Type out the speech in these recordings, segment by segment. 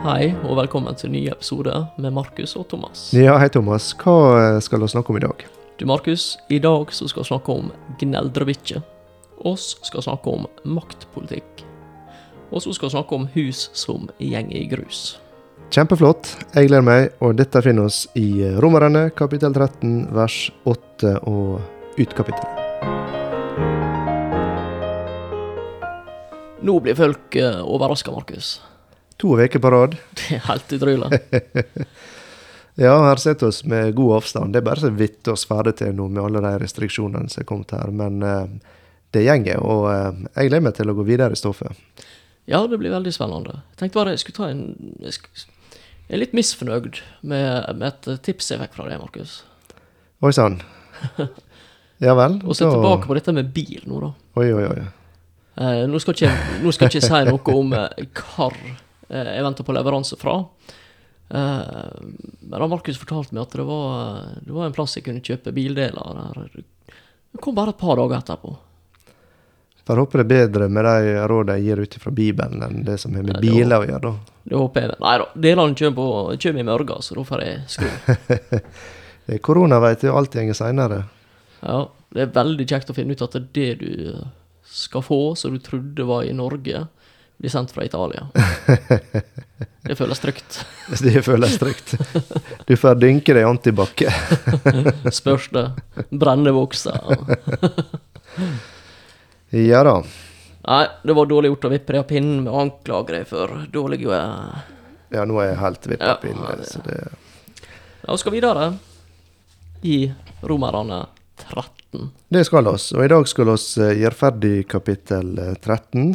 Hei, og velkommen til nye episoder med Markus og Thomas. Ja, hei Thomas. Hva eh, skal vi snakke om i dag? Du, Markus, i dag så skal vi snakke om gneldrebikkje. Oss skal snakke om maktpolitikk. Og så skal vi snakke om hus som gjeng i grus. Kjempeflott. Jeg gleder meg, og dette finner oss i Romerne kapittel 13 vers 8 og ut kapittelet. Nå blir folk uh, overraska, Markus. To uker på rad. Det er helt utrolig. Ja, her sitter vi med god avstand. Det er bare så vidt oss ferdig til nå med alle de restriksjonene som er kommet her. Men uh, det gjenger, og uh, jeg gleder meg til å gå videre i stoffet. Ja, det blir veldig spennende. Jeg tenkte bare jeg skulle ta en Jeg, er litt misfornøyd med, med et tips jeg fikk fra deg, Markus. Oi sann. Ja vel. Og se tilbake på dette med bil nå, da. Oi, oi, oi. Eh, nå, skal ikke, nå skal jeg ikke si noe om eh, eh, jeg venter på leveranse fra. Eh, men Markus fortalte meg at det var, det var en plass jeg kunne kjøpe bildeler. Der. Det kom bare et par dager etterpå. Får håpe det er bedre med de rådene jeg gir ut fra Bibelen, enn det som har med biler å gjøre. da. Det håper jeg. Nei da, delene kommer, på, kommer i morgen, så da får jeg skru. Det er Korona vet jo alt går seinere. Ja, det er veldig kjekt å finne ut at det du skal få, som du trodde var i Norge, blir sendt fra Italia. Det føles trygt. Det føles trygt. Du får dynke deg antibac. Spørs det. Brennebokser. Ja da. Nei, det var dårlig gjort å vippe deg av pinnen med anklager anklage deg for dårlige Ja, Ja, nå er jeg helt Ja, vippa pinne. ja, det- Så det vi skal videre i Romerne 13. Det skal oss. Og i dag skal oss eh, gjøre ferdig kapittel eh, 13.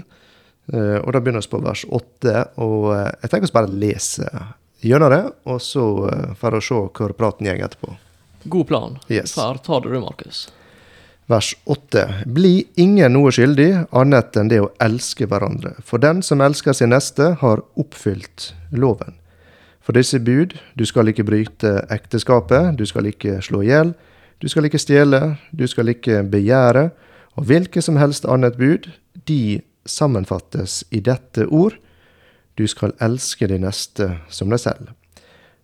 eh, Og da begynner vi på vers 8. Og eh, jeg tenker oss bare lese gjennom det, og så får for å se hvor praten går etterpå. God plan. Yes. Her tar du det, Markus. Vers 8. Bli ingen noe skyldig annet enn det å elske hverandre. For den som elsker sin neste, har oppfylt loven. For disse bud, du skal ikke bryte ekteskapet, du skal ikke slå i hjel, du skal ikke stjele, du skal ikke begjære, og hvilket som helst annet bud, de sammenfattes i dette ord, du skal elske de neste som deg selv.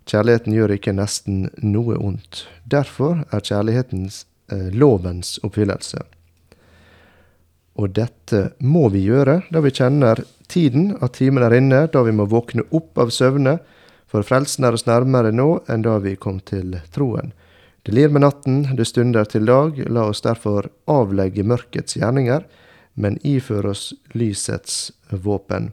Kjærligheten gjør ikke nesten noe ondt. Derfor er kjærlighetens eh, lovens oppfyllelse. Og dette må vi gjøre da vi kjenner tiden, at timen er inne, da vi må våkne opp av søvne, for frelsen er oss nærmere nå enn da vi kom til troen. Det lir med natten, det stunder til dag, la oss derfor avlegge mørkets gjerninger, men ifør oss lysets våpen.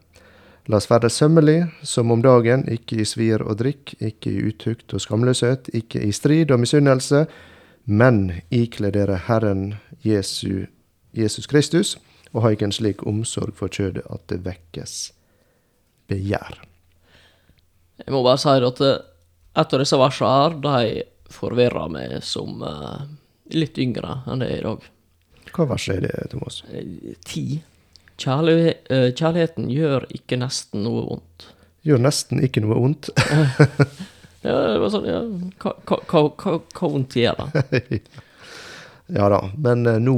La oss være sømmelig som om dagen, ikke i svir og drikk, ikke i utukt og skamløshet, ikke i strid og misunnelse, men ikle dere Herren Jesu, Jesus Kristus, og ha ikke en slik omsorg for kjødet at det vekkes begjær. Jeg må bare si at eh, et av disse versene her, de forvirrer meg som eh, litt yngre enn det er i dag. Hva vers er det, Thomas? Eh, Ti. Eh, kjærligheten gjør ikke nesten noe vondt. Gjør nesten ikke noe vondt. Ja, det var sånn, ja, hva, vondt gjør det? ja da, men eh, nå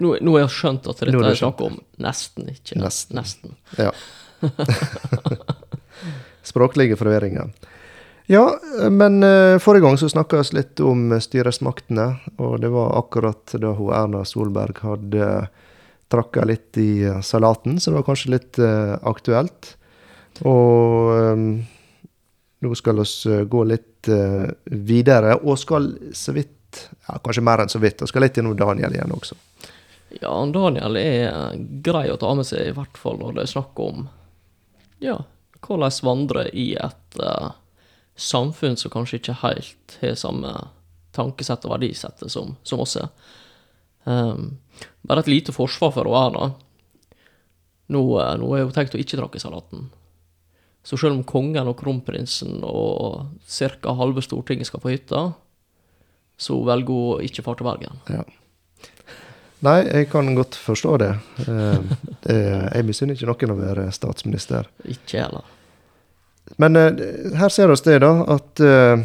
Nå, nå har jeg skjønt at dette er snakk om nesten, ikke Nesten. nesten. Ja. Språklige forvirringer. Ja, men eh, forrige gang så snakka vi litt om styresmaktene, og det var akkurat da hun Erna Solberg hadde trakka litt i eh, salaten, så det var kanskje litt eh, aktuelt. Og eh, nå skal vi gå litt eh, videre, og skal så vidt, ja, kanskje mer enn så vidt, og skal litt innom Daniel igjen også. Ja, Daniel er grei å ta med seg, i hvert fall når det er snakk om ja, hvordan vandre i et eh, samfunn som kanskje ikke helt har samme tankesett og verdisettet som, som oss er. Um, bare et lite forsvar for Erna. Nå, eh, nå er hun tenkt å ikke drakke salaten. Så selv om kongen og kronprinsen og ca. halve Stortinget skal på hytta, så velger hun ikke far til Bergen. Ja. Nei, jeg kan godt forstå det. Eh, det jeg misunner ikke noen å være statsminister. Ikke heller. Men eh, her ser vi det, da, at eh,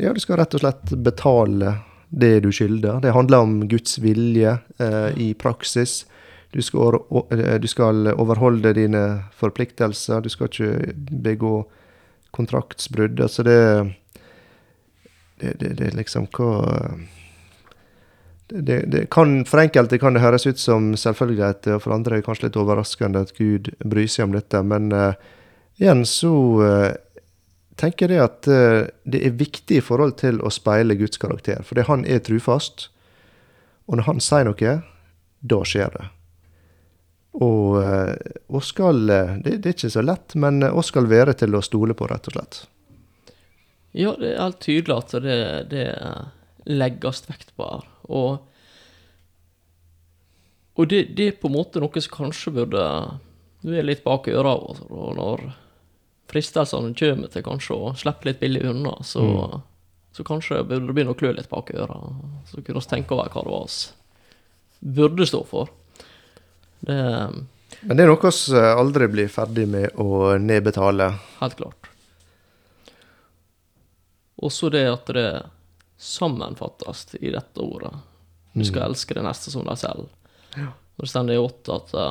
ja, du skal rett og slett betale det du skylder. Det handler om Guds vilje eh, i praksis. Du skal, eh, du skal overholde dine forpliktelser. Du skal ikke begå kontraktsbrudd. Altså det Det, er liksom hva det, det kan, For enkelte kan det høres ut som selvfølgelighet, og for andre er det kanskje litt overraskende at Gud bryr seg om dette. Men eh, igjen så eh, tenker jeg at eh, det er viktig i forhold til å speile Guds karakter. Fordi han er trufast. Og når han sier noe, da skjer det. Og vi oss skal eh, det, det er ikke så lett, men vi skal være til å stole på, rett og slett. Ja, det er helt tydelig at det, det legges vekt på her. Og, og det, det er på en måte noe som kanskje burde Du er litt bak øra, når fristelsene kommer til kanskje å slippe litt billig unna, så, så kanskje burde det begynne å klø litt bak øra. Så kunne vi tenke over hva det var vi burde stå for. Det Men det er noe vi aldri blir ferdig med å nedbetale. Helt klart. Også det at det sammenfattes i dette ordet. Du skal elske det neste som deg selv. Og det står i åtte at det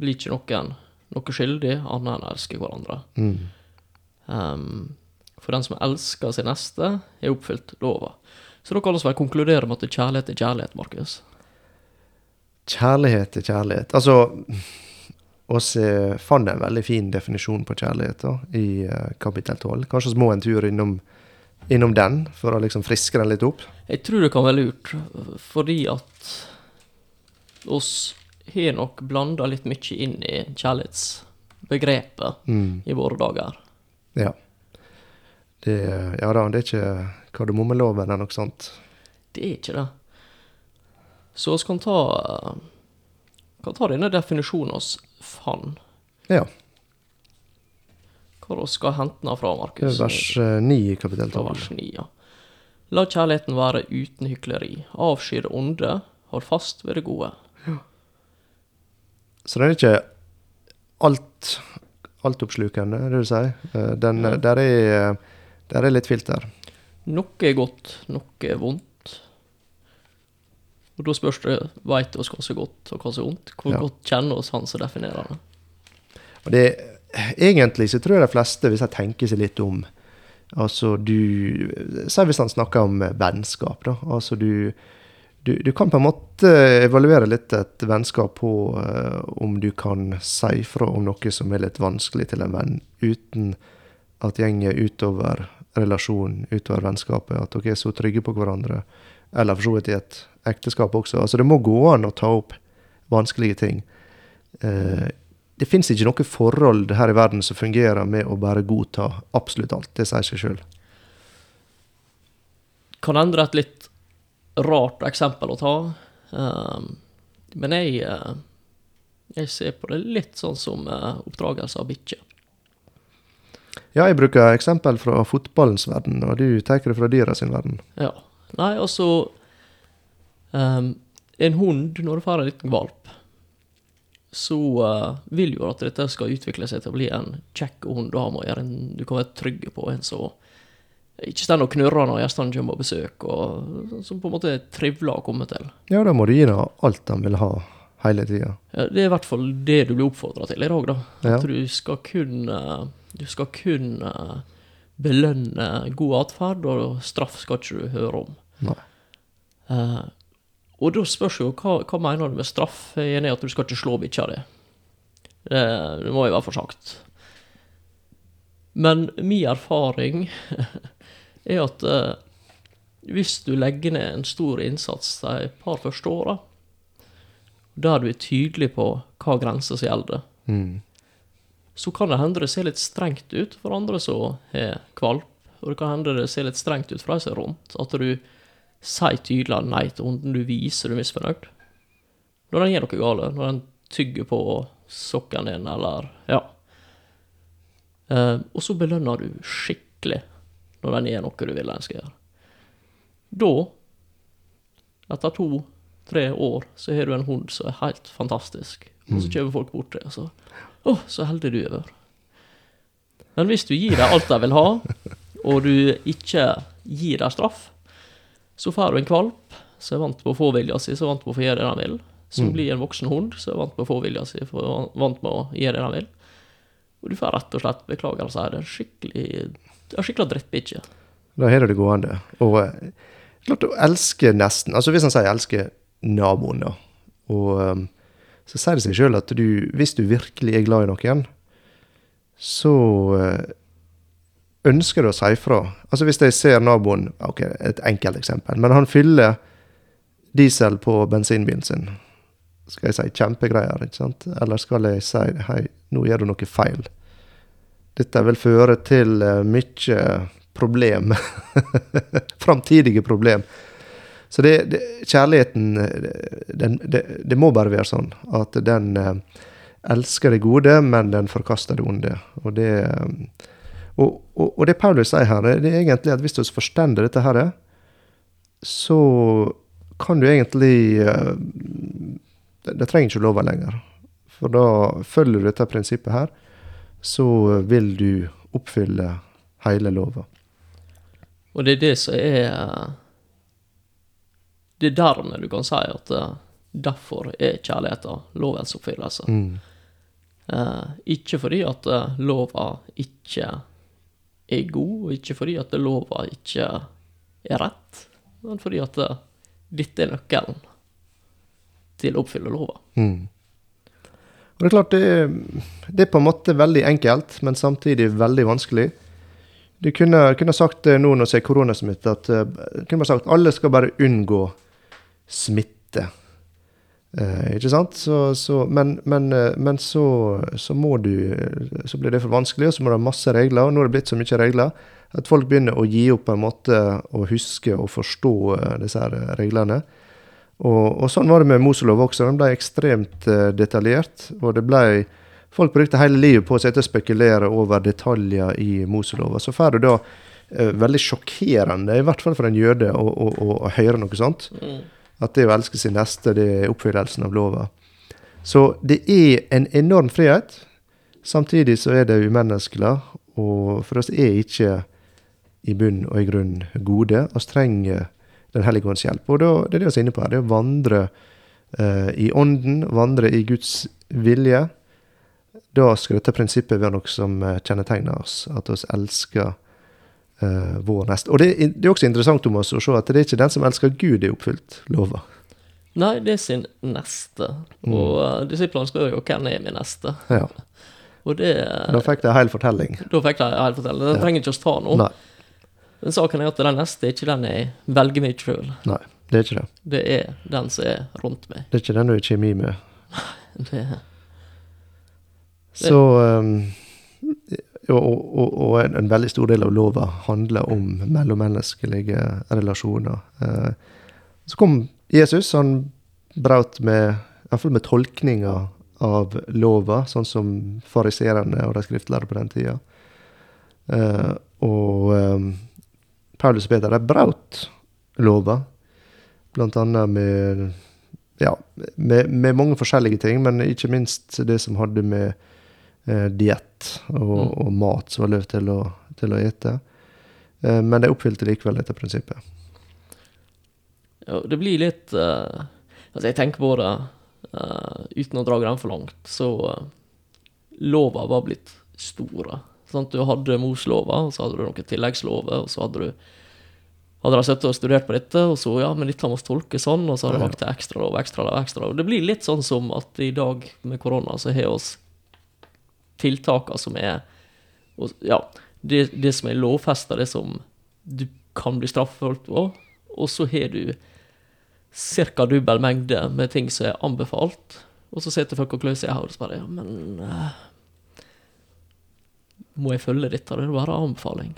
blir ikke noen noe skyldig annet enn å elske hverandre. Mm. Um, for den som elsker sin neste, er oppfylt lova. Så da kan vi vel konkludere med at kjærlighet er kjærlighet, Markus. Kjærlighet er kjærlighet. Altså oss fant en veldig fin definisjon på kjærlighet da, i eh, kapittel 12. Kanskje vi må en tur innom, innom den, for å liksom friske den litt opp. Jeg tror det kan være lurt, fordi at oss har nok blanda litt mye inn i kjærlighetsbegrepet Mm. i våre dager. Ja. Det, ja da, det er ikke kardemommeloven eller noe sånt. Det er ikke det. Så vi kan ta, kan ta denne definisjonen oss «fan». Ja. Hva vi skal hente den fra, Markus? er vers eh, 9 i kapittel Fra 12. vers 9, ja. La kjærligheten være uten hykleri. Avsky det onde, hold fast ved det gode. Så den er ikke alt altoppslukende, det du sier. Eh, Den, Ja. der, er, der er litt filter. Noe er godt, noe er vondt. Og da spørs det, veit oss hva som er godt og hva som er vondt? Hvor Ja. godt kjenner oss han som definerer det? Og det, egentlig så tror jeg de fleste, hvis jeg tenker seg litt om Altså du Si hvis han snakker om vennskap, da. Altså du, du, du kan på en måte evaluere litt et vennskap på uh, om du kan si fra om noe som er litt vanskelig til en venn, uten at går utover relasjonen, utover vennskapet. At dere er så trygge på hverandre. Eller for så vidt i et ekteskap også. Altså det må gå an å ta opp vanskelige ting. Uh, det fins ikke noe forhold her i verden som fungerer med å bare godta absolutt alt. Det sier seg sjøl. Kan endre et litt rart eksempel å ta. Um, men jeg, eh, jeg ser på det litt sånn som eh, oppdragelse av bikkjer. Ja, jeg bruker eksempel fra fotballens verden, og du tar det fra dyra sin verden. Ja. Nei, altså um, En hund, når du får en liten valp, så uh, vil jo at dette skal utvikle seg til å bli en kjekk hund du har med å gjøre. En du kan være trygg på. En som ikke står og knurrer når gjestene kommer på besøk, og som på en måte er trivelig å komme til. Ja, da må du gi dem alt de vil ha, hele tida. Ja, det er i hvert fall det du blir oppfordra til i dag, da. Ja. At du skal kun eh, Du skal kun eh, belønne god atferd, og straff skal ikke du høre om. Nei. Uh, og da spørs jo hva, hva mener du med straff? Jeg er enig i at du skal ikke slå bikkja di. Det, det må i hvert fall sagt. Men min erfaring er at eh, hvis du legger ned en stor innsats de par første åra, der du er tydelig på hva grenser som gjelder, Mm. så kan det hende det ser litt strengt ut for andre som har kvalp. Og det kan hende det ser litt strengt ut for de som er rundt. At du sier tydelig nei til hunden, du viser du er misfornøyd. Når den gjør noe galt, når den tygger på sokken din, eller Ja. Eh, og så belønner du skikkelig når den gjør noe du vil den skal gjøre. Da, etter to-tre år, så har du en hund som er helt fantastisk. Og så kommer folk bort til deg og så Å, så heldig du har vært. Men hvis du gir dem alt de vil ha, og du ikke gir dem straff, så får du en kvalp som er vant på å få vilja si, som er vant på å få gjøre det den vil. som Mm. blir en voksen hund, som er vant på å få vilja si, for vant med å gjøre det den vil. Og du får rett og slett beklager å si det, skikkelig skikkelig drittbikkje. Da har du det gående. Og eh, klart å elske nesten Altså hvis han sier 'elsker naboen', da, og eh, så sier det seg sjøl at du, hvis du virkelig er glad i noen, så eh, ønsker du å si fra. Altså hvis jeg ser naboen Ok, et enkelt eksempel. Men han fyller diesel på bensinbilen sin. Skal jeg si kjempegreier, ikke sant? Eller skal jeg si hei, nå gjør du noe feil? Dette vil føre til eh, mye problem. Framtidige problem. Så det, det, kjærligheten eh, den, det, det må bare være sånn at den eh, elsker det gode, men den forkaster det onde. Og det, og, og, og det Paulus sier her, det er egentlig at hvis du forstår dette her, så kan du egentlig det trenger ikke lova lenger. For da følger du dette prinsippet her, så vil du oppfylle hele lova. Og det er det som er Det er dermed du kan si at eh, derfor er kjærligheten lovens oppfyllelse. Mm. Eh, ikke fordi at eh, lova ikke er god, og ikke fordi at lova ikke er rett, men fordi at eh, dette er nøkkelen til å oppfylle lova. Mm. Og det er klart, det, det er på en måte veldig enkelt, men samtidig veldig vanskelig. Du kunne, kunne sagt det nå når det er koronasmitte, at uh, kunne sagt alle skal bare unngå smitte. Eh, ikke sant? Så, så, men men, eh, men så, så må du Så blir det for vanskelig, og så må du ha masse regler. Og nå er det blitt så mye regler at folk begynner å gi opp på en måte å huske og forstå eh, disse her reglene. Og, og sånn var det med Moselov også. Den ble ekstremt eh, detaljert. Og det ble Folk brukte hele livet på å sitte og spekulere over detaljer i Moselova. Så får du da eh, veldig sjokkerende, i hvert fall for en jøde, å, å, å, å høre noe sånt. At det å elske sin neste, det er oppfyllelsen av lova. Så det er en enorm frihet. Samtidig så er det umenneskelig. Og for oss er ikke i bunn og i grunn gode. Vi trenger Den hellige ånds hjelp. Og da, det er det vi er inne på her. Det er å vandre eh, i ånden, vandre i Guds vilje. Da skal dette prinsippet være noe som eh, kjennetegner oss. At vi elsker eh, vår neste. Og det, det er også interessant om oss å se at det er ikke den som elsker Gud, er oppfylt lova. Nei, det er sin neste. Og uh, disiplene spør jo hvem er min neste. Ja. Og det Da fikk de en hel fortelling. Da fikk de hel fortelling, Det trenger ikke oss ta nå. Nei, Men saken er at den neste er ikke den jeg velger meg sjøl. nei, det er ikke det. Det er den som er rundt meg. Det er ikke den du er kjemi med. Det, Så um, og, og, og en, en veldig stor del av lova handler om mellommenneskelige relasjoner. Uh, så kom Jesus, han brøt med Iallfall med tolkninga av lova, sånn som fariserene og de skriftlærde på den tida. Uh, og um, Paulus og Peter de brøt lova, blant annet med ja, med, med mange forskjellige ting, men ikke minst det som hadde med eh, diett og, Mm. og mat som var lov til å, til å ete. Eh, men de oppfylte likevel dette prinsippet. ja, det blir litt uh, Altså, jeg tenker på det uh, uten å dra den for langt, så uh, lova var blitt store. Sant? Du hadde Moslova, og så hadde du noen tilleggslover, og så hadde du hadde de sittet og studert på dette, og så ja, men dette må tolkes sånn, og så har de lagt til ekstra lov, ekstra lov, ekstra lov. Det blir litt sånn som at i dag med korona så har oss tiltakene som er og, Ja, det, det som er lovfesta, det som du kan bli straffeforholdt på, og så har du ca. dobbel mengde med ting som er anbefalt, og så sitter folk og klør seg i hodet og bare Ja, men eh, Må jeg følge dette? Det er bare anbefaling.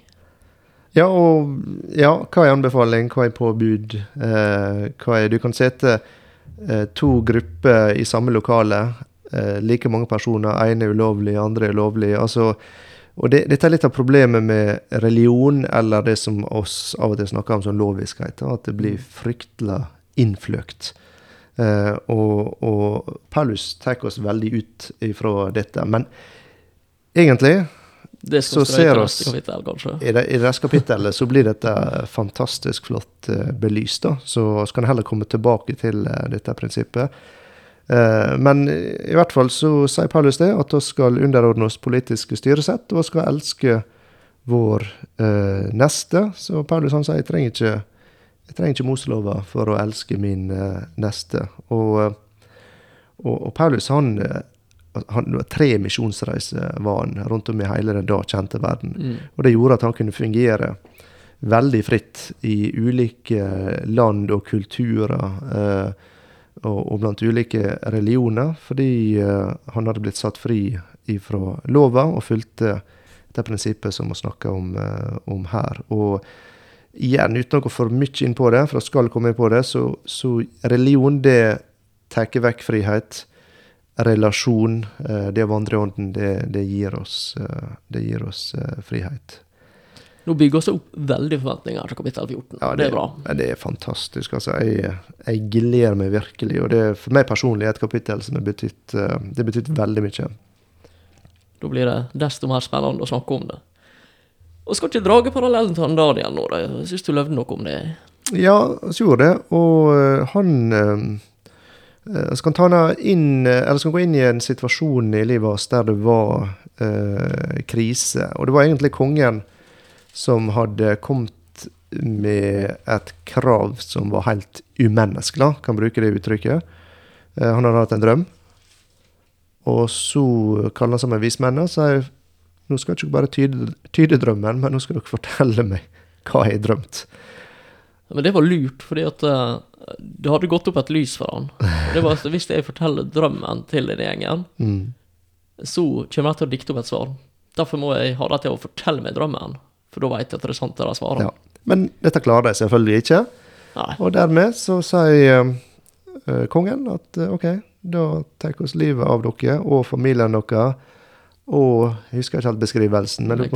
Ja, og ja, hva er anbefaling, hva er påbud? Eh, hva er Du kan sette eh, to grupper i samme lokale. Eh, like mange personer. Ene er ulovlig, andre er lovlig. Altså, og det, dette er litt av problemet med religion, eller det som oss av og til snakker om som loviskhet. At det blir fryktelig innfløkt. Eh, og, og Paulus tar oss veldig ut ifra dette. Men egentlig Det Så som ser oss- kapittel, kanskje. i det, i det kapittelet så blir dette fantastisk flott eh, belyst. da, Så vi en heller komme tilbake til eh, dette prinsippet. Eh, men i hvert fall så sier Paulus det, at vi skal underordne oss politiske styresett, og vi skal elske vår eh, neste. Så Paulus han sier jeg trenger ikke, jeg trenger ikke Moselova for å elske min eh, neste. Og, og, og Paulus han, han Tre misjonsreiser var han rundt om i hele den da kjente verden. Mm. Og det gjorde at han kunne fungere veldig fritt i ulike land og kulturer. Eh, og, og blant ulike religioner, fordi eh, han hadde blitt satt fri fra lova og fulgte det prinsippet som vi snakker om, eh, om her. Og igjen, uten å gå for mye inn på det, for jeg skal komme inn på det, så, så religion det tar vekk frihet. Relasjon, eh, det å vandre i ånden, det, det gir oss, eh, det gir oss eh, frihet. Nå bygger vi opp veldig forventninger til kapittel 14. Ja, det, er bra. Det er fantastisk. Altså, jeg, jeg gleder meg virkelig. Og det er for meg personlig et kapittel som har betydd Det betydd veldig mye. Da blir det desto mer spennende å snakke om det. Og skal ikke drage parallellen til han Daniel nå. Jeg syns du løvde noe om det. Ja, vi gjorde det. Og han eh, eh, skal ta inn Eller skal gå inn i en situasjon i livet vårt der det var eh, krise. Og det var egentlig kongen som hadde kommet med et krav som var helt umenneskelig, kan bruke det uttrykket. Eh, han hadde hatt en drøm. Og så kaller han sammen vismennene og sier nå skal ikke bare tyde, tyde drømmen, men nå skal dere fortelle meg hva jeg har drømt. Men det var lurt, fordi at uh, det hadde gått opp et lys for han. Det var at Hvis jeg forteller drømmen til denne gjengen, Mm. så kommer jeg til å dikte opp et svar. Derfor må jeg ha det til å fortelle meg drømmen, for da vet jeg at det er sant det de svarer. Ja. Men dette klarer de selvfølgelig ikke. Nei. Og dermed så sier uh, kongen at uh, OK, da tar vi livet av dere og familien deres. Og jeg husker ikke helt beskrivelsen, men det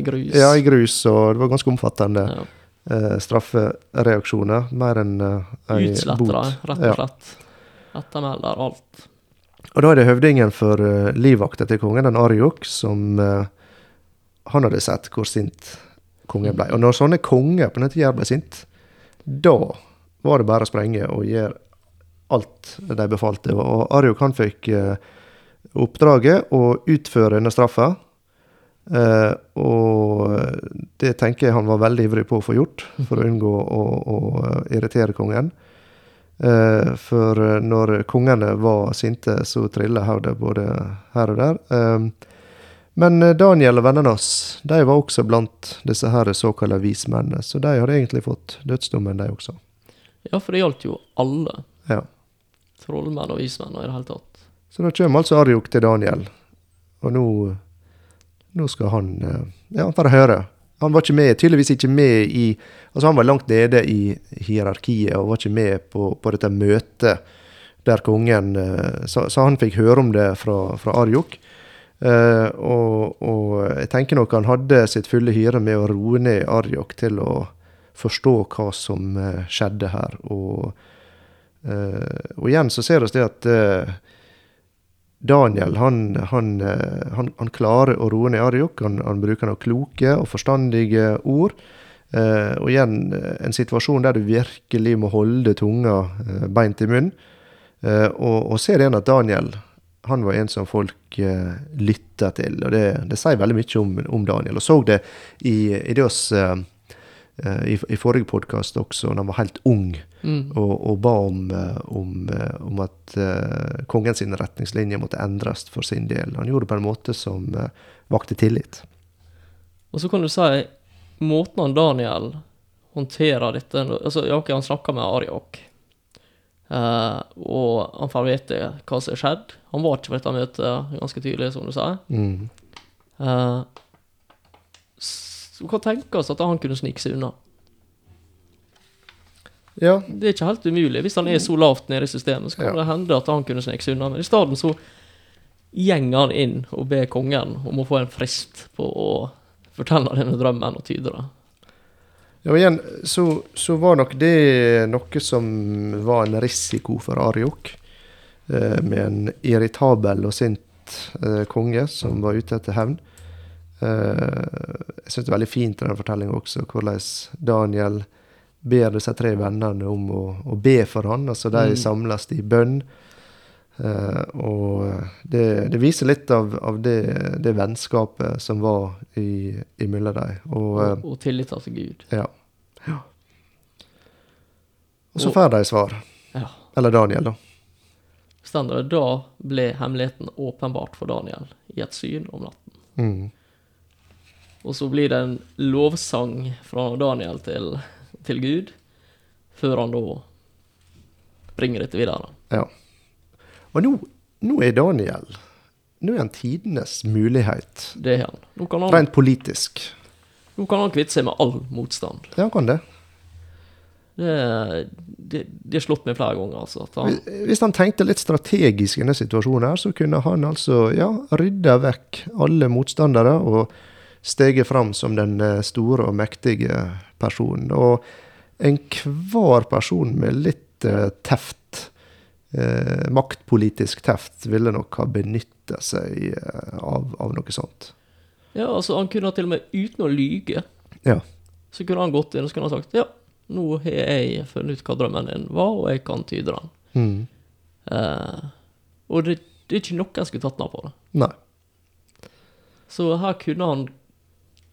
i grus. ja, i grus, og det var ganske omfattende Ja. Eh, straffereaksjoner. Mer enn uh, ei Utslette bot. dem, rett og Ja. slett. Ettermelder alt. Og da er det høvdingen for uh, livvakta til kongen, den Ariok, som eh, Han hadde sett hvor sint kongen ble. Og når sånne konger på den tida ble sint, da var det bare å sprenge og gjøre alt de befalte. Og Ariok han fikk eh, oppdraget å utføre denne straffa. Eh, og det tenker jeg han var veldig ivrig på å få gjort, for å unngå å, å irritere kongen. Uh, for når kongene var sinte, så trilla hodet både her og der. Uh, men Daniel og vennene hans de var også blant disse her såkalte vismennene, så de hadde egentlig fått dødsdommen, de også. Ja, for det gjaldt jo alle. Ja. Trollmenn og vismenn og i det hele tatt. Så da kommer altså Ariok til Daniel, og nå, nå skal han eh, ja, bare høre. Han var ikke med, tydeligvis ikke med i Altså Han var langt nede i hierarkiet og var ikke med på, på dette møtet der kongen eh, så, så han fikk høre om det fra, fra Ariok. Uh, og, og jeg tenker nok han hadde sitt fulle hyre med å roe ned Ariok til å forstå hva som eh, skjedde her. Og, uh, og igjen så ser vi det at eh, Daniel han, han, eh, han, han klarer å roe ned Ariok. Han, bruker noen kloke og forstandige ord. Eh, og igjen eh, en situasjon der du virkelig må holde tunga eh, beint i munnen. Eh, og, og ser igjen at Daniel han var en som folk eh, lytta til. Og det, det sier veldig mye om, om Daniel. Og så det i, i det oss i, i forrige podkast også, når han var helt ung Mm. og, og ba om, eh, om, eh, om at uh, kongens retningslinjer måtte endres for sin del. Han gjorde det på en måte som uh, vakte tillit. Og så kan du si måten han Daniel håndterer dette altså, ja, ok, Han snakker med Ariok, uh, og han får vite hva som har skjedd. Han var ikke på dette møtet, ganske tydelig, som du sier. Mm. Eh, så vi kan tenke oss at han kunne snike seg unna. Ja, Det er ikke helt umulig. Hvis han er så lavt nede i systemet, så kan Ja. det hende at han kunne snike seg unna. Men i stedet så gjenger han inn og ber kongen om å få en frist på å fortelle denne drømmen og tyde det. ja men igjen så, så var nok det noe som var en risiko for Ariok. Eh, med en irritabel og sint eh, konge som var ute etter hevn. Eh, jeg syns det er veldig fint i den fortellinga også, hvordan Daniel ber disse tre vennene om å, å be for han. Altså de Mm. samles i bønn. Uh, og det, det viser litt av, av det, det vennskapet som var i, imellom dem. Og, eh, Og, og tillit til Gud. ja. ja. Og så Og- får de svar. Ja. Eller Daniel, da. Stender det, da ble hemmeligheten åpenbart for Daniel i et syn om natten. Mm. Og så blir det en lovsang fra Daniel til, til Gud, før han da bringer dette videre. Ja. Og nå, nå er Daniel Nå er han tidenes mulighet. Det er han. Han, Rent politisk. nå kan han kvitte seg med all motstand. Ja, han kan det. Det, det, det har slått meg flere ganger, altså. Han, Hvis han tenkte litt strategisk i denne situasjonen, her, så kunne han altså ja, rydde vekk alle motstandere og steget fram som den eh, store og mektige personen. Og enhver person med litt eh, teft, eh, maktpolitisk teft, ville nok ha benytta seg eh, av, av noe sånt. ja, altså, han kunne til og med, uten å lyge, Ja. så kunne han gått inn og så kunne han sagt ja, nå har jeg funnet ut hva drømmen din var, og jeg kan tyde den. Mm. Eh, og det, det er ikke noen som skulle tatt ned på det. Nei. Så her kunne han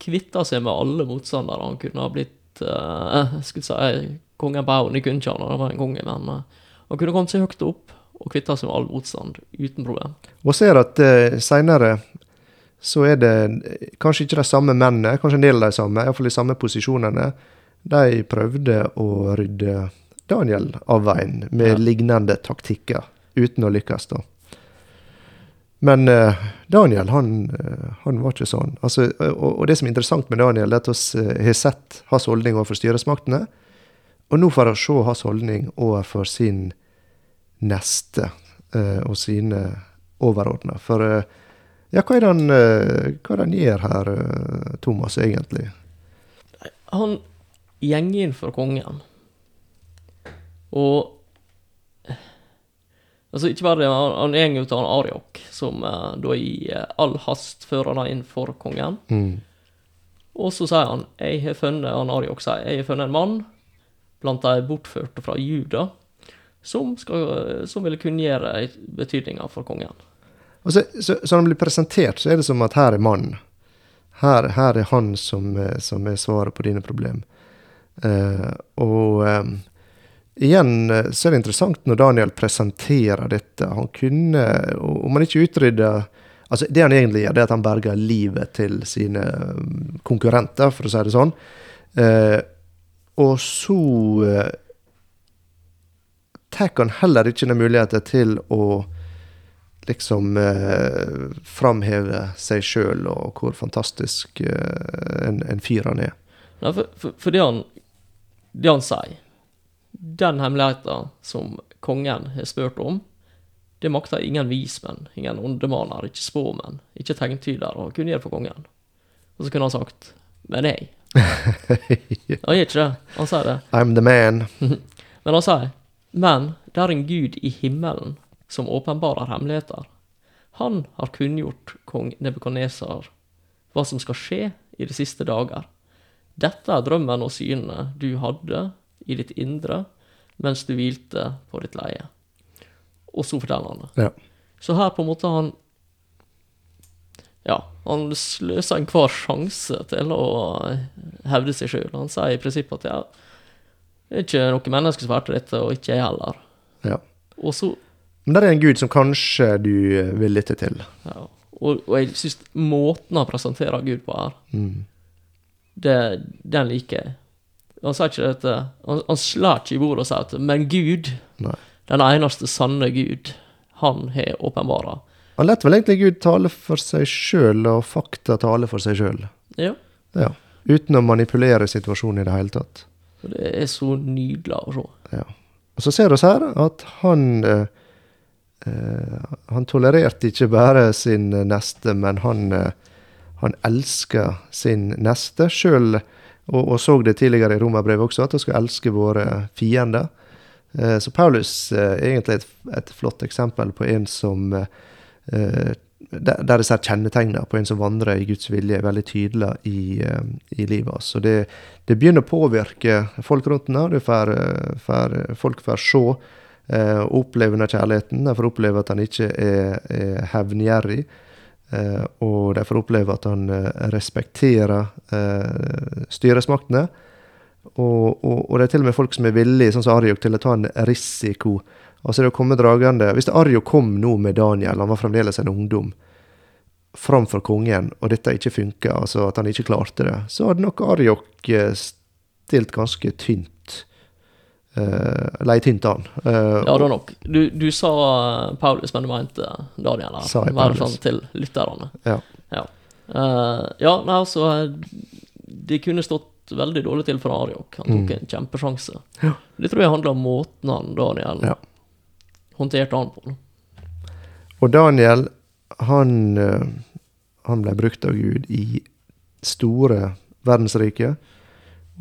kvitta seg med alle motstandere. Han kunne ha blitt uh, skulle si kongen på haugen. Kunne ikke han, var en konge, men uh, han kunne kommet seg høyt opp og kvitta seg med all motstand uten problem. Og ser at uh, seinere så er det eh, kanskje ikke de samme mennene, kanskje en del av de samme, iallfall de samme posisjonene. De prøvde å rydde Daniel av veien med Ja. lignende taktikker, uten å lykkes, da. Men eh, Daniel, han, eh, han var ikke sånn. Altså, og, og det som er interessant med Daniel, er at vi har sett hans holdning overfor styresmaktene, og nå får vi se hans holdning overfor sin neste eh, og sine overordna. For eh, ja, hva er det han, eh, hva han gjør her, eh, Thomas, egentlig? Han gjenger inn for kongen. Og Altså, ikke bare det, han, går ut av Ariok, som uh, da i uh, all hast fører han inn for kongen. Mm. Og så sier han jeg har funnet han Ariok sier, jeg har funnet en mann blant de bortførte fra Juda som, skal, som vil kunngjøre betydninga for kongen. Og så, så, så han blir presentert, så er det som at her er mannen. Her, her er han som, eh, som er svaret på dine problem. Uh, og eh, igjen eh, så er det interessant når Daniel presenterer dette. Han kunne, om han ikke utrydder Altså, det han egentlig gjør, det er at han berger livet til sine mm, konkurrenter, for å si det sånn. Eh, og så eh, tar han heller ikke den muligheten til å liksom eh, framheve seg sjøl og hvor fantastisk eh, en, en fyr han er. Nei, for, for, for det, han, det han sier Den hemmeligheten som kongen har spurt om, det makter ingen vismenn, ingen åndemaler, ikke spåmenn, ikke tegntyder å kunne gjøre for kongen. Og så kunne han sagt Men jeg. Han gjør ikke det. Han sier det. I'm the man. Men han sier, men det er en gud i himmelen som åpenbarer hemmeligheter. Han har kunngjort kong Nebukadnesar hva som skal skje i de siste dager. Dette er drømmen og synene du hadde i ditt indre mens du hvilte på ditt leie. Og så forteller han det. Ja. Så her på en måte han Ja, han sløser enhver sjanse til å hevde seg sjøl. Han sier i prinsippet at ja, det er ikke noe menneske som har vært dette, og ikke jeg heller. ja. Og så Men det er en gud som kanskje du vil lytte til. ja, og, og jeg syns måten han presenterer Gud på her, Mm. det, den liker jeg. Han sa ikke dette Han, han slår ikke i bordet og sier at Men Gud, Nei. den eneste sanne Gud, han har åpenbara. Han lar vel egentlig Gud tale for seg sjøl, og fakta tale for seg sjøl. Ja. Ja. Uten å manipulere situasjonen i det hele tatt. Det er så nydelig å se. Ja. Og så ser vi her at han eh, eh, Han tolererte ikke bare sin neste, men han, eh, han elska sin neste sjøl. Og, og så det tidligere i Romerbrevet også, at vi skal elske våre fiender. Eh, så Paulus eh, er egentlig et, et flott eksempel på en som eh, der, jeg ser kjennetegner på en som vandrer i Guds vilje, er veldig tydelig i, i livet hans. Det, det begynner å påvirke folk rundt får, folk får se og oppleve kjærligheten. De får oppleve at han ikke er, er hevngjerrig. Eh, og de får oppleve at han eh, respekterer eh, styresmaktene. Og, og, og det er til og med folk som er villige, sånn som Arjok, til å ta en risiko. Altså det å komme dragende Hvis Arjok kom nå med Daniel, han var fremdeles en ungdom, framfor kongen, og dette ikke funka, altså at han ikke klarte det, så hadde nok Arjok stilt ganske tynt. Uh, lei tynt an. Uh, Ja, da nok. Du, du sa eh, Paulus, men du mente Daniel her. Sa jeg Paulus? sånn til lytterne. Ja. Ja. uh, ja, nei, altså Det kunne stått veldig dårlig til for Ariok. Han tok en kjempesjanse. Mm. Ja. Det tror jeg handler om måten han Daniel Ja. håndterte han på. Og Daniel, han, eh, han ble brukt av Gud i store verdensrike.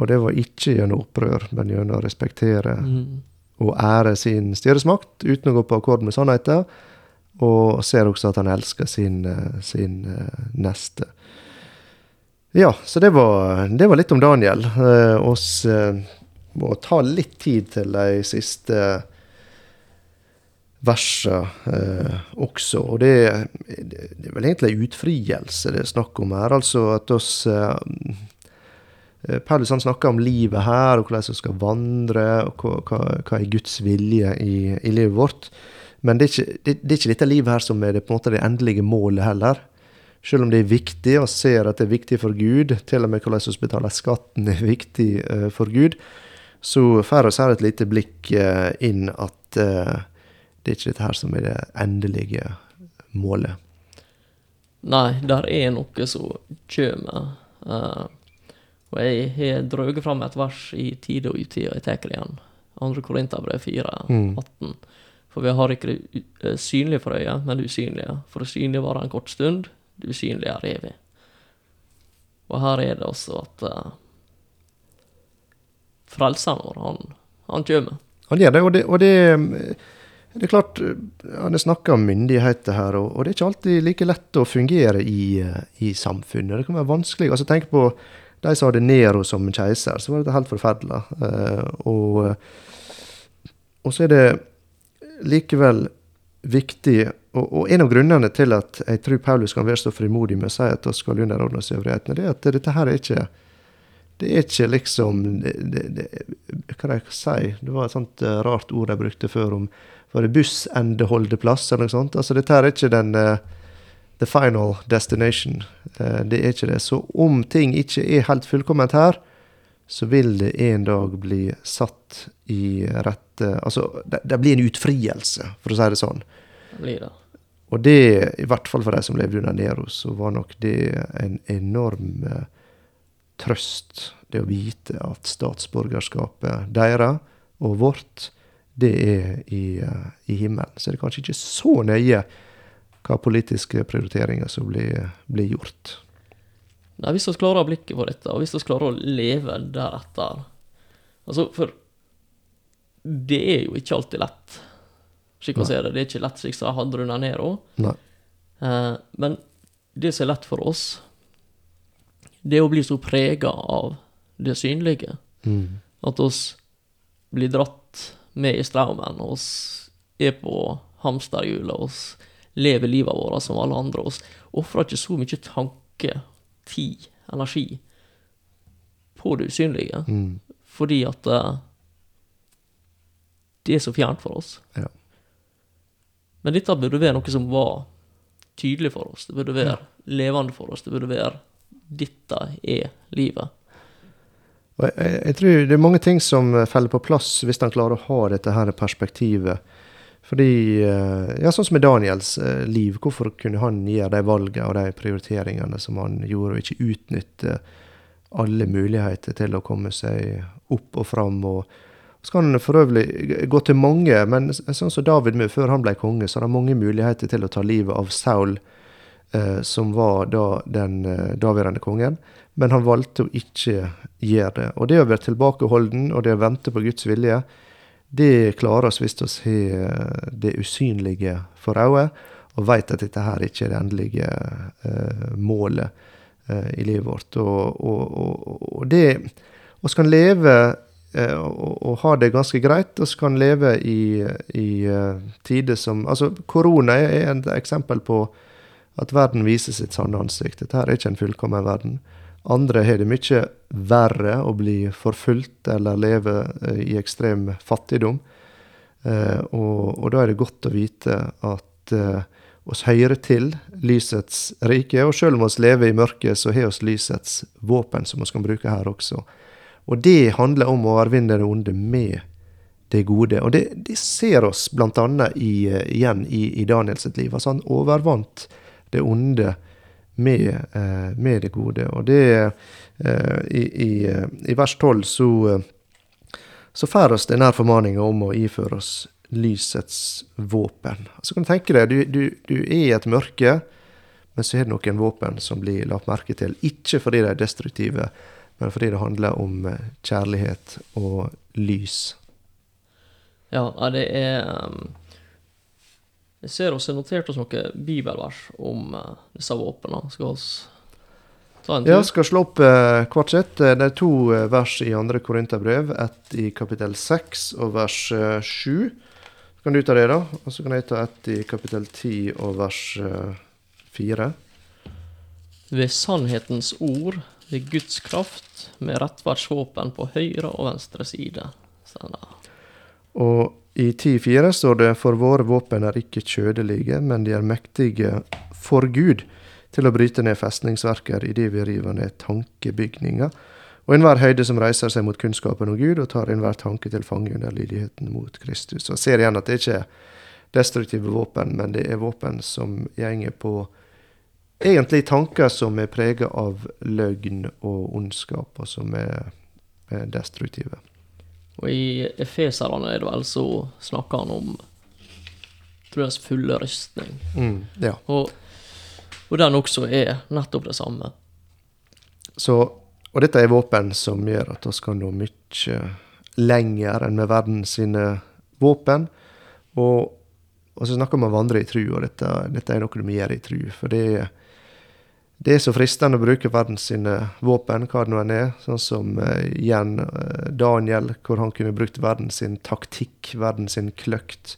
Og det var ikke gjennom opprør, men gjennom å respektere Mm. og ære sin styresmakt uten å gå på akkord med sannheten. Og ser også at han elsker sin, eh, sin eh, neste. Ja, så det var, det var litt om Daniel. Eh, oss eh, må ta litt tid til de siste versene eh, også. Og det, det er vel egentlig en utfrielse det er snakk om her. Altså at oss eh, Paulus han snakker om livet her, og hvordan vi skal vandre, og hva, hva, er Guds vilje i, i livet vårt. Men det er, ikke, det, det er ikke dette livet her som er det, på en måte det endelige målet heller. Selv om det er viktig, og ser at det er viktig for Gud, til og med hvordan vi betaler skatten er viktig uh, for Gud, så får vi her et lite blikk uh, inn at uh, det er ikke dette her som er det endelige målet. Nei, der er noe som kommer. Eh, og jeg har drøyet fram et vers i tide og utide, og jeg tar det igjen. 2. Korinterbrev 4, Mm. 18. For vi har ikke det eh, synlige for øyet, men det usynlige. For det synlige varer en kort stund, det usynlige er evig. Og her er det også at uh, frelseren vår, han, han kommer. Han gjør det, og det, og det, det er klart Han snakka om myndigheter her, og det er ikke alltid like lett å fungere i, i samfunnet. Det kan være vanskelig. altså Tenk på de som hadde Nero som keiser, så var det helt forferdelig. Eh, og, og så er det likevel viktig og, og en av grunnene til at jeg tror Paulus kan være så frimodig med å si at vi skal underordne oss øvrighetene, det er at dette her er ikke det er ikke liksom det, det, det, Hva skal jeg si? Det var et sånt eh, rart ord jeg brukte før om Var det bussendeholdeplass eller noe sånt? Altså, dette her er ikke den eh, the final destination. Eh, det er ikke det. Så om ting ikke er helt fullkomment her, så vil det en dag bli satt i rette Altså, det, det blir en utfrielse, for å si det sånn. Det blir det. Og det, i hvert fall for de som levde under Nero, så var nok det en enorm eh, trøst. Det å vite at statsborgerskapet deres og vårt, det er i, eh, i himmelen. Så det er kanskje ikke så nøye hva politiske prioriteringer som blir, blir gjort. Nei, hvis vi klarer blikket på dette, og hvis vi klarer å leve deretter Altså, for det er jo ikke alltid lett, slik å ser det. Det er ikke lett slik som under Nero. Nei. Eh, men det som er lett for oss, det er å bli så prega av det synlige. Mm. At oss blir dratt med i strømmen, oss er på hamsterhjulet, oss lever livet vårt som alle andre. oss ofrer ikke så mye tanke, tid, energi på det usynlige. Mm. Fordi at uh, det er så fjernt for oss. Ja. Men dette burde være noe som var tydelig for oss. Det burde være levende for oss. Det burde være dette er livet. Jeg, jeg, jeg tror det er mange ting som eh, faller på plass hvis han klarer å ha dette her perspektivet. Fordi, eh, ja, sånn som med Daniels eh, liv, hvorfor kunne han gjøre de valgene og de prioriteringene som han gjorde, og ikke utnytte alle muligheter til å komme seg opp og fram? og så kan han for øvrig gå til mange, men sånn som David med, før han ble konge, så har han mange muligheter til å ta livet av Saul, eh, som var da den eh, daværende kongen. Men han valgte å ikke gjøre det. Og det å være tilbakeholden og det å vente på Guds vilje, det klarer oss hvis vi har det usynlige for øye, og vet at dette her ikke er det endelige eh, målet eh, i livet vårt. Og, og, og, og det Vi kan leve eh, og, har det ganske greit, Vi kan leve i, i uh, tider som Altså, korona er et eksempel på at verden viser sitt sanne ansikt. Dette her er ikke en fullkommen verden. Andre har det mye verre å bli forfulgt eller leve eh, i ekstrem fattigdom. Eh, og, og da er det godt å vite at eh, oss hører til lysets rike. Og selv om oss lever i mørket, så har oss lysets våpen, som vi kan bruke her også. Og det handler om å overvinne det onde med det gode. Og det, det ser oss bl.a. I, igjen i, i Daniel sitt liv. Altså han overvant det onde med, eh, med det gode. Og det eh, i, i, i, vers 12 så, så får oss denne formaninga om å iføre oss lysets våpen. Så kan du tenke deg, du, du, du er i et mørke, men så er det noen våpen som blir lagt merke til. Ikke fordi de er destruktive, men fordi det handler om eh, kjærlighet og lys. Ja, det er um, Jeg ser oss har notert oss noen bibelvers om uh, disse våpnene. Skal vi ta en tur? Ja, skal slå opp uh, hvert sitt. Det er to uh, vers i andre Korinterbrev. Ett i kapittel 6 og vers 7. Kan du ta det, da? Og så kan jeg ta ett i kapittel 10 og vers 4. Ved sannhetens ord ved Guds kraft, med rettferdsvåpen på høyre og venstre side. Sånn og i 10.4 står det for våre våpen er ikke kjødelige, men de er mektige for Gud til å bryte ned festningsverker idet vi river ned tankebygninger, og enhver høyde som reiser seg mot kunnskapen om Gud, og tar enhver tanke til fange under lydigheten mot Kristus. Og ser igjen at det ikke er destruktive våpen, men det er våpen som gjenger på egentlig tanker som er prega av løgn og ondskap, og som er, er destruktive. Og i Efeserne er det vel så snakker han om tror jeg, fulle rystning. Mm, ja. og, og, den også er nettopp det samme. Så, og dette er våpen som gjør at vi kan nå mye lenger enn med verden sine våpen. Og, og så snakker man om å vandre i tru, og dette, dette er noe må gjøre i tru. For det er det er så fristende å bruke verdens sine våpen, hva det nå enn er. Sånn som uh, igjen uh, Daniel, hvor han kunne brukt verdens sin taktikk, verdens sin kløkt.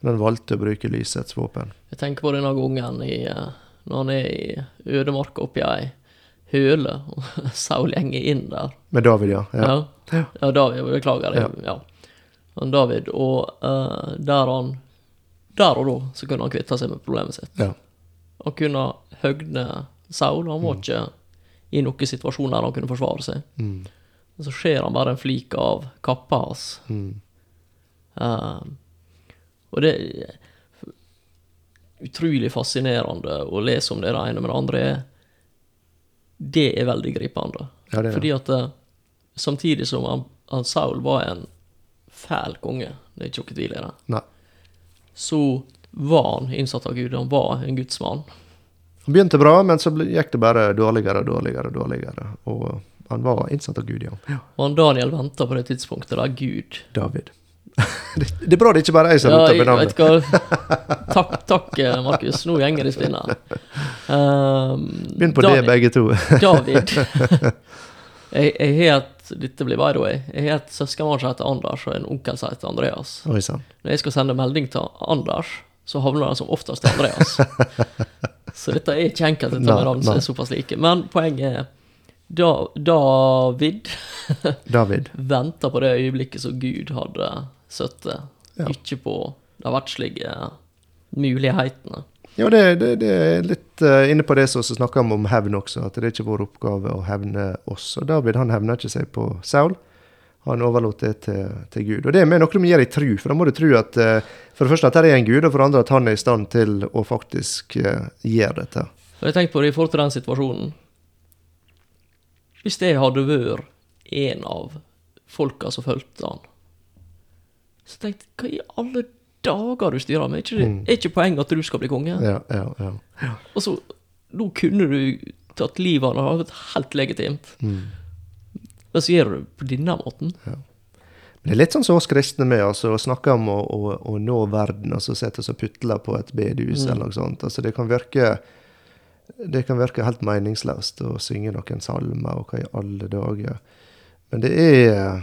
Men han valgte å bruke lysets våpen. Jeg tenker på denne gangen i, uh, når han er i ødemarka oppi ei høle, og Saul gjenger inn der. Med David, ja. Ja, ja. ja David, beklager. Ja. ja. Men David, og der han Der og da så kunne han kvitte seg med problemet sitt. Ja. Han kunne høgne Saul. Han var mm. ikke i noen situasjon der han kunne forsvare seg. Mm. Og så ser han bare en flik av kappa hans. Mm. Uh, og det er utrolig fascinerende å lese om det det ene, med det andre er Det er veldig gripende. Ja, det er. Fordi at uh, samtidig som han, han, Saul var en fæl konge, det er ikke noe tvil i det, så var han innsatt av Gud. Han var en gudsmann. Han begynte bra, men så gikk det bare dårligere og dårligere. dårligere. Og han var innsatt av Gud, ja. ja. Og han Daniel venta på det tidspunktet da Gud David. det, det, er bra det ikke bare er jeg som roter med navnet. Takk, takk, eh, Markus. Nå gjenger det i spinna. Um, Begynn på David, det, begge to. David. Jeg, jeg har et Dette blir by the way. Jeg har et søskenbarn som heter Anders, og en onkel som heter Andreas. Oi. Når jeg skal sende melding til Anders, så havner han som oftest til Andreas. Så dette er ikke enkelt, dette med navn som er såpass like. Men poenget er da, David David venta på det øyeblikket som Gud hadde sittet, ja. ikke på de verdslige mulighetene. Ja, det, det, det, er litt uh, inne på det som snakker om om hevn også, at det er ikke vår oppgave å hevne oss. Og David han hevner ikke seg på Saul. Han overlot det til, til, Gud. Og det er med noe du gir i tru, for da må du tro at uh, for det første at det er en Gud, og for det andre at han er i stand til å faktisk uh, gjøre dette. Jeg tenker på det i forhold til den situasjonen. Hvis jeg hadde vært en av folka som fulgte han, så tenkte jeg hva i alle dager du styrer med? Er ikke, mm. er ikke poenget at du skal bli konge? Ja, ja, ja. ja. Og så, nå kunne du tatt livet av ham, det hadde vært helt legitimt. Mm. Men så gjør du det på denne måten. Ja. Men det er litt sånn som oss kristne med, altså, å snakke om å, å, å nå verden, og så sette oss og putle på et bedehus mm. eller noe sånt. Altså, det kan virke det kan virke helt meningsløst å synge noen salmer, og hva i alle dager. Men det er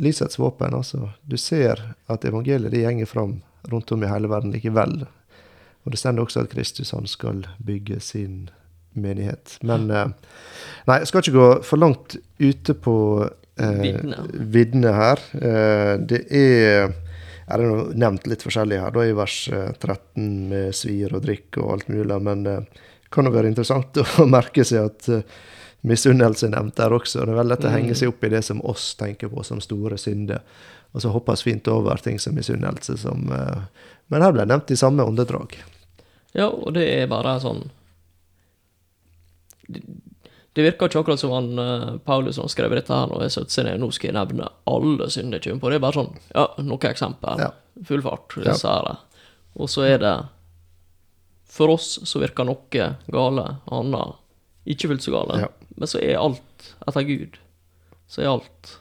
lysets våpen. altså. Du ser at evangeliet det gjenger fram rundt om i hele verden likevel. Og det står også at Kristus han skal bygge sin menighet. Men eh, Nei, jeg skal ikke gå for langt ute på eh, Viddene. her. Eh, det er det nå nevnt litt forskjellig her, da i vers eh, 13 med svir og drikk og alt mulig, men det kan jo være interessant å merke seg at eh, misunnelse er nevnt der også. Det er veldig lett å henge seg opp i det som oss tenker på som store synder, og så hoppes fint over ting som misunnelse, som eh, Men her ble det nevnt i samme åndedrag. Ja, og det er bare sånn Det, virker ikke akkurat som han uh, Paulus som skrev dette her når jeg satte seg ned. Nå skal jeg nevne alle synder jeg kommer på. Det er bare sånn Ja, noen eksempel. Ja. Full fart. Ja. Og så er det For oss så virker noe gale, annet ikke fullt så gale. Ja. Men så er alt etter Gud. Så er alt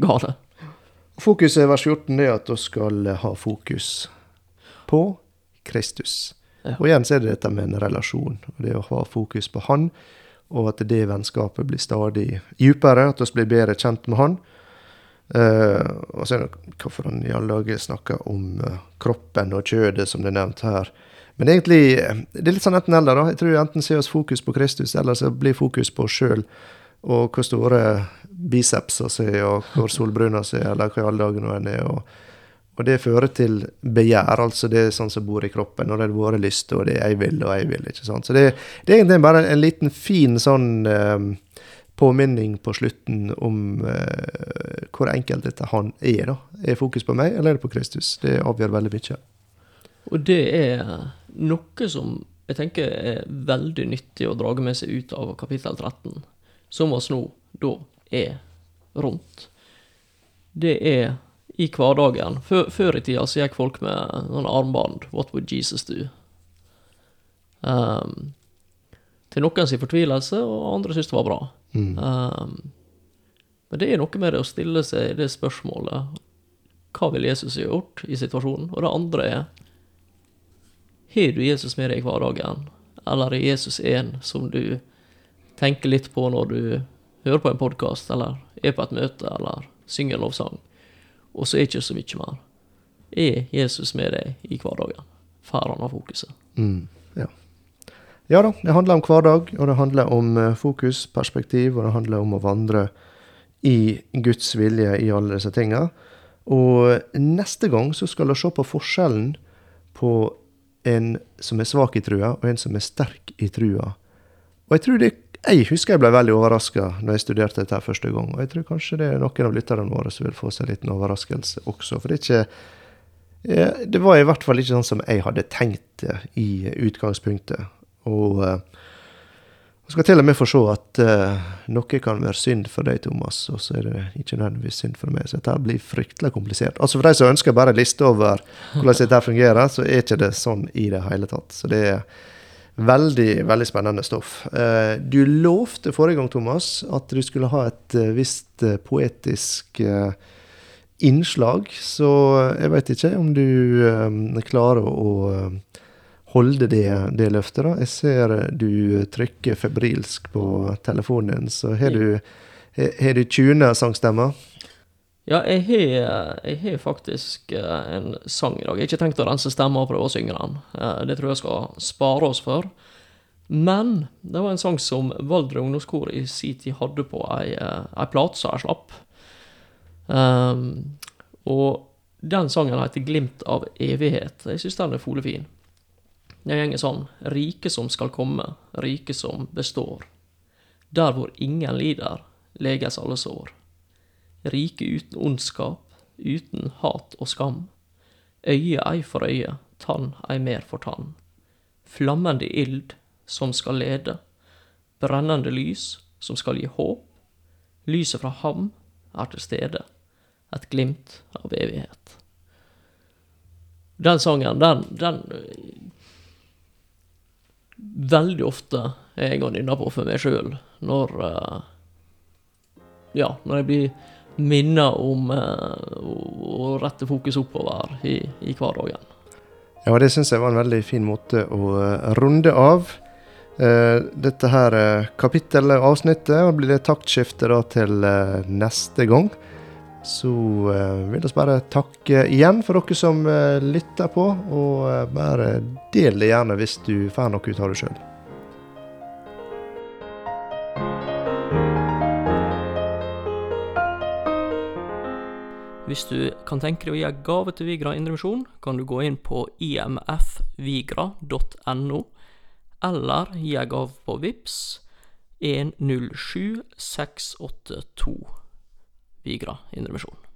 gale. Fokuset i vers 14 er at vi skal ha fokus på Kristus. Og igjen så er det dette med en relasjon, og det å ha fokus på Han, og at det vennskapet blir stadig dypere, at vi blir bedre kjent med Han. Uh, og så er det hvorfor han i alle dager snakker om uh, kroppen og kjødet, som det er nevnt her. Men egentlig, eh, det er litt sånn enten-eller. da. Jeg tror enten ser oss fokus på Kristus, eller så blir fokus på oss sjøl. Og hvor store bicepser er, og hvor solbruna er, eller hva i alle dager nå en er. Og, og det fører til begjær, altså det er sånn som bor i kroppen. Og det er våre lyster, og det er 'jeg vil' og 'jeg vil'. ikke sant? Så det, det er egentlig bare en liten fin sånn eh, påminning på slutten om eh, hvor enkelt dette han er. da. Er fokus på meg, eller er det på Kristus? Det avgjør veldig mye. Og det er noe som jeg tenker er veldig nyttig å drage med seg ut av kapittel 13, som oss nå da er rundt. Det er i hverdagen. Før, før i tida så gikk folk med sånn armbånd. What would Jesus do? Um, til noen sin fortvilelse, og andre syntes det var bra. Mm. Um, men det er noe med det å stille seg det spørsmålet Hva vil Jesus ha gjort i situasjonen? Og det andre er Har du Jesus med deg i hverdagen? Eller er Jesus en som du tenker litt på når du hører på en podkast, eller er på et møte, eller synger en lovsang? Og så er ikke så mye mer. Er Jesus med deg i hverdagen? Får han ha fokuset? Mm, ja. ja da, det handler om hverdag, og det handler om eh, fokus, perspektiv, og det handler om å vandre i Guds vilje i alle disse tinga. Og neste gang så skal vi se på forskjellen på en som er svak i trua, og en som er sterk i trua. Og jeg tror det jeg husker jeg ble veldig overraska når jeg studerte dette første gang. Og jeg tror kanskje det er noen av lytterne våre som vil få seg en liten overraskelse også. For det ikke Det var i hvert fall ikke sånn som jeg hadde tenkt det i utgangspunktet. Og eh, jeg skal til og med få se at eh, noe kan være synd for deg, Thomas, og så er det ikke nødvendigvis synd for meg. Så dette blir fryktelig komplisert. Altså For de som ønsker bare en liste over hvordan dette fungerer, så er ikke det sånn i det hele tatt. Så det er veldig, veldig spennende stoff. Eh, du lovte forrige gang, Thomas, at du skulle ha et eh, visst eh, poetisk innslag. Så jeg vet ikke om du klarer å holde det, det løftet. da. Jeg ser du trykker febrilsk på telefonen din, så har du, har du tuna sangstemmer? Ja, jeg har, faktisk eh, en sang i dag. Jeg har ikke tenkt å rense stemma og prøve å synge den. Eh, Det tror jeg skal spare oss for. Men det var en sang som Valdre ungdomskor i sin tid hadde på ei, eh, ei plate som jeg slapp. Um, og den sangen heter 'Glimt av evighet'. Jeg syns den er folefin. Den går sånn Rike som skal komme, rike som består. Der hvor ingen lider, leges alle sår. Rike uten ondskap, uten hat og skam. Øye ei for øye, tann ei mer for tann. Flammende ild som skal lede. Brennende lys som skal gi håp. Lyset fra ham er til stede. Et glimt av evighet. Den sangen, den, den Veldig ofte er jeg og nynner på for meg sjøl når eh, Ja, når jeg blir minner om eh, å rette fokus oppover i, i hverdagen. Ja, det syns jeg var en veldig fin måte å eh, runde av. eh, dette her kapittelet og avsnittet, og blir det taktskifte da til neste gang. Så vil vi bare takke igjen for dere som lytter på, og bare del det gjerne hvis du får noe ut av det sjøl. Hvis du kan tenke deg å gi gave til Vigra Indremisjon, kan du gå inn på imfvigra.no, eller gi gave på VIPS 107682 Vigra Indremisjon.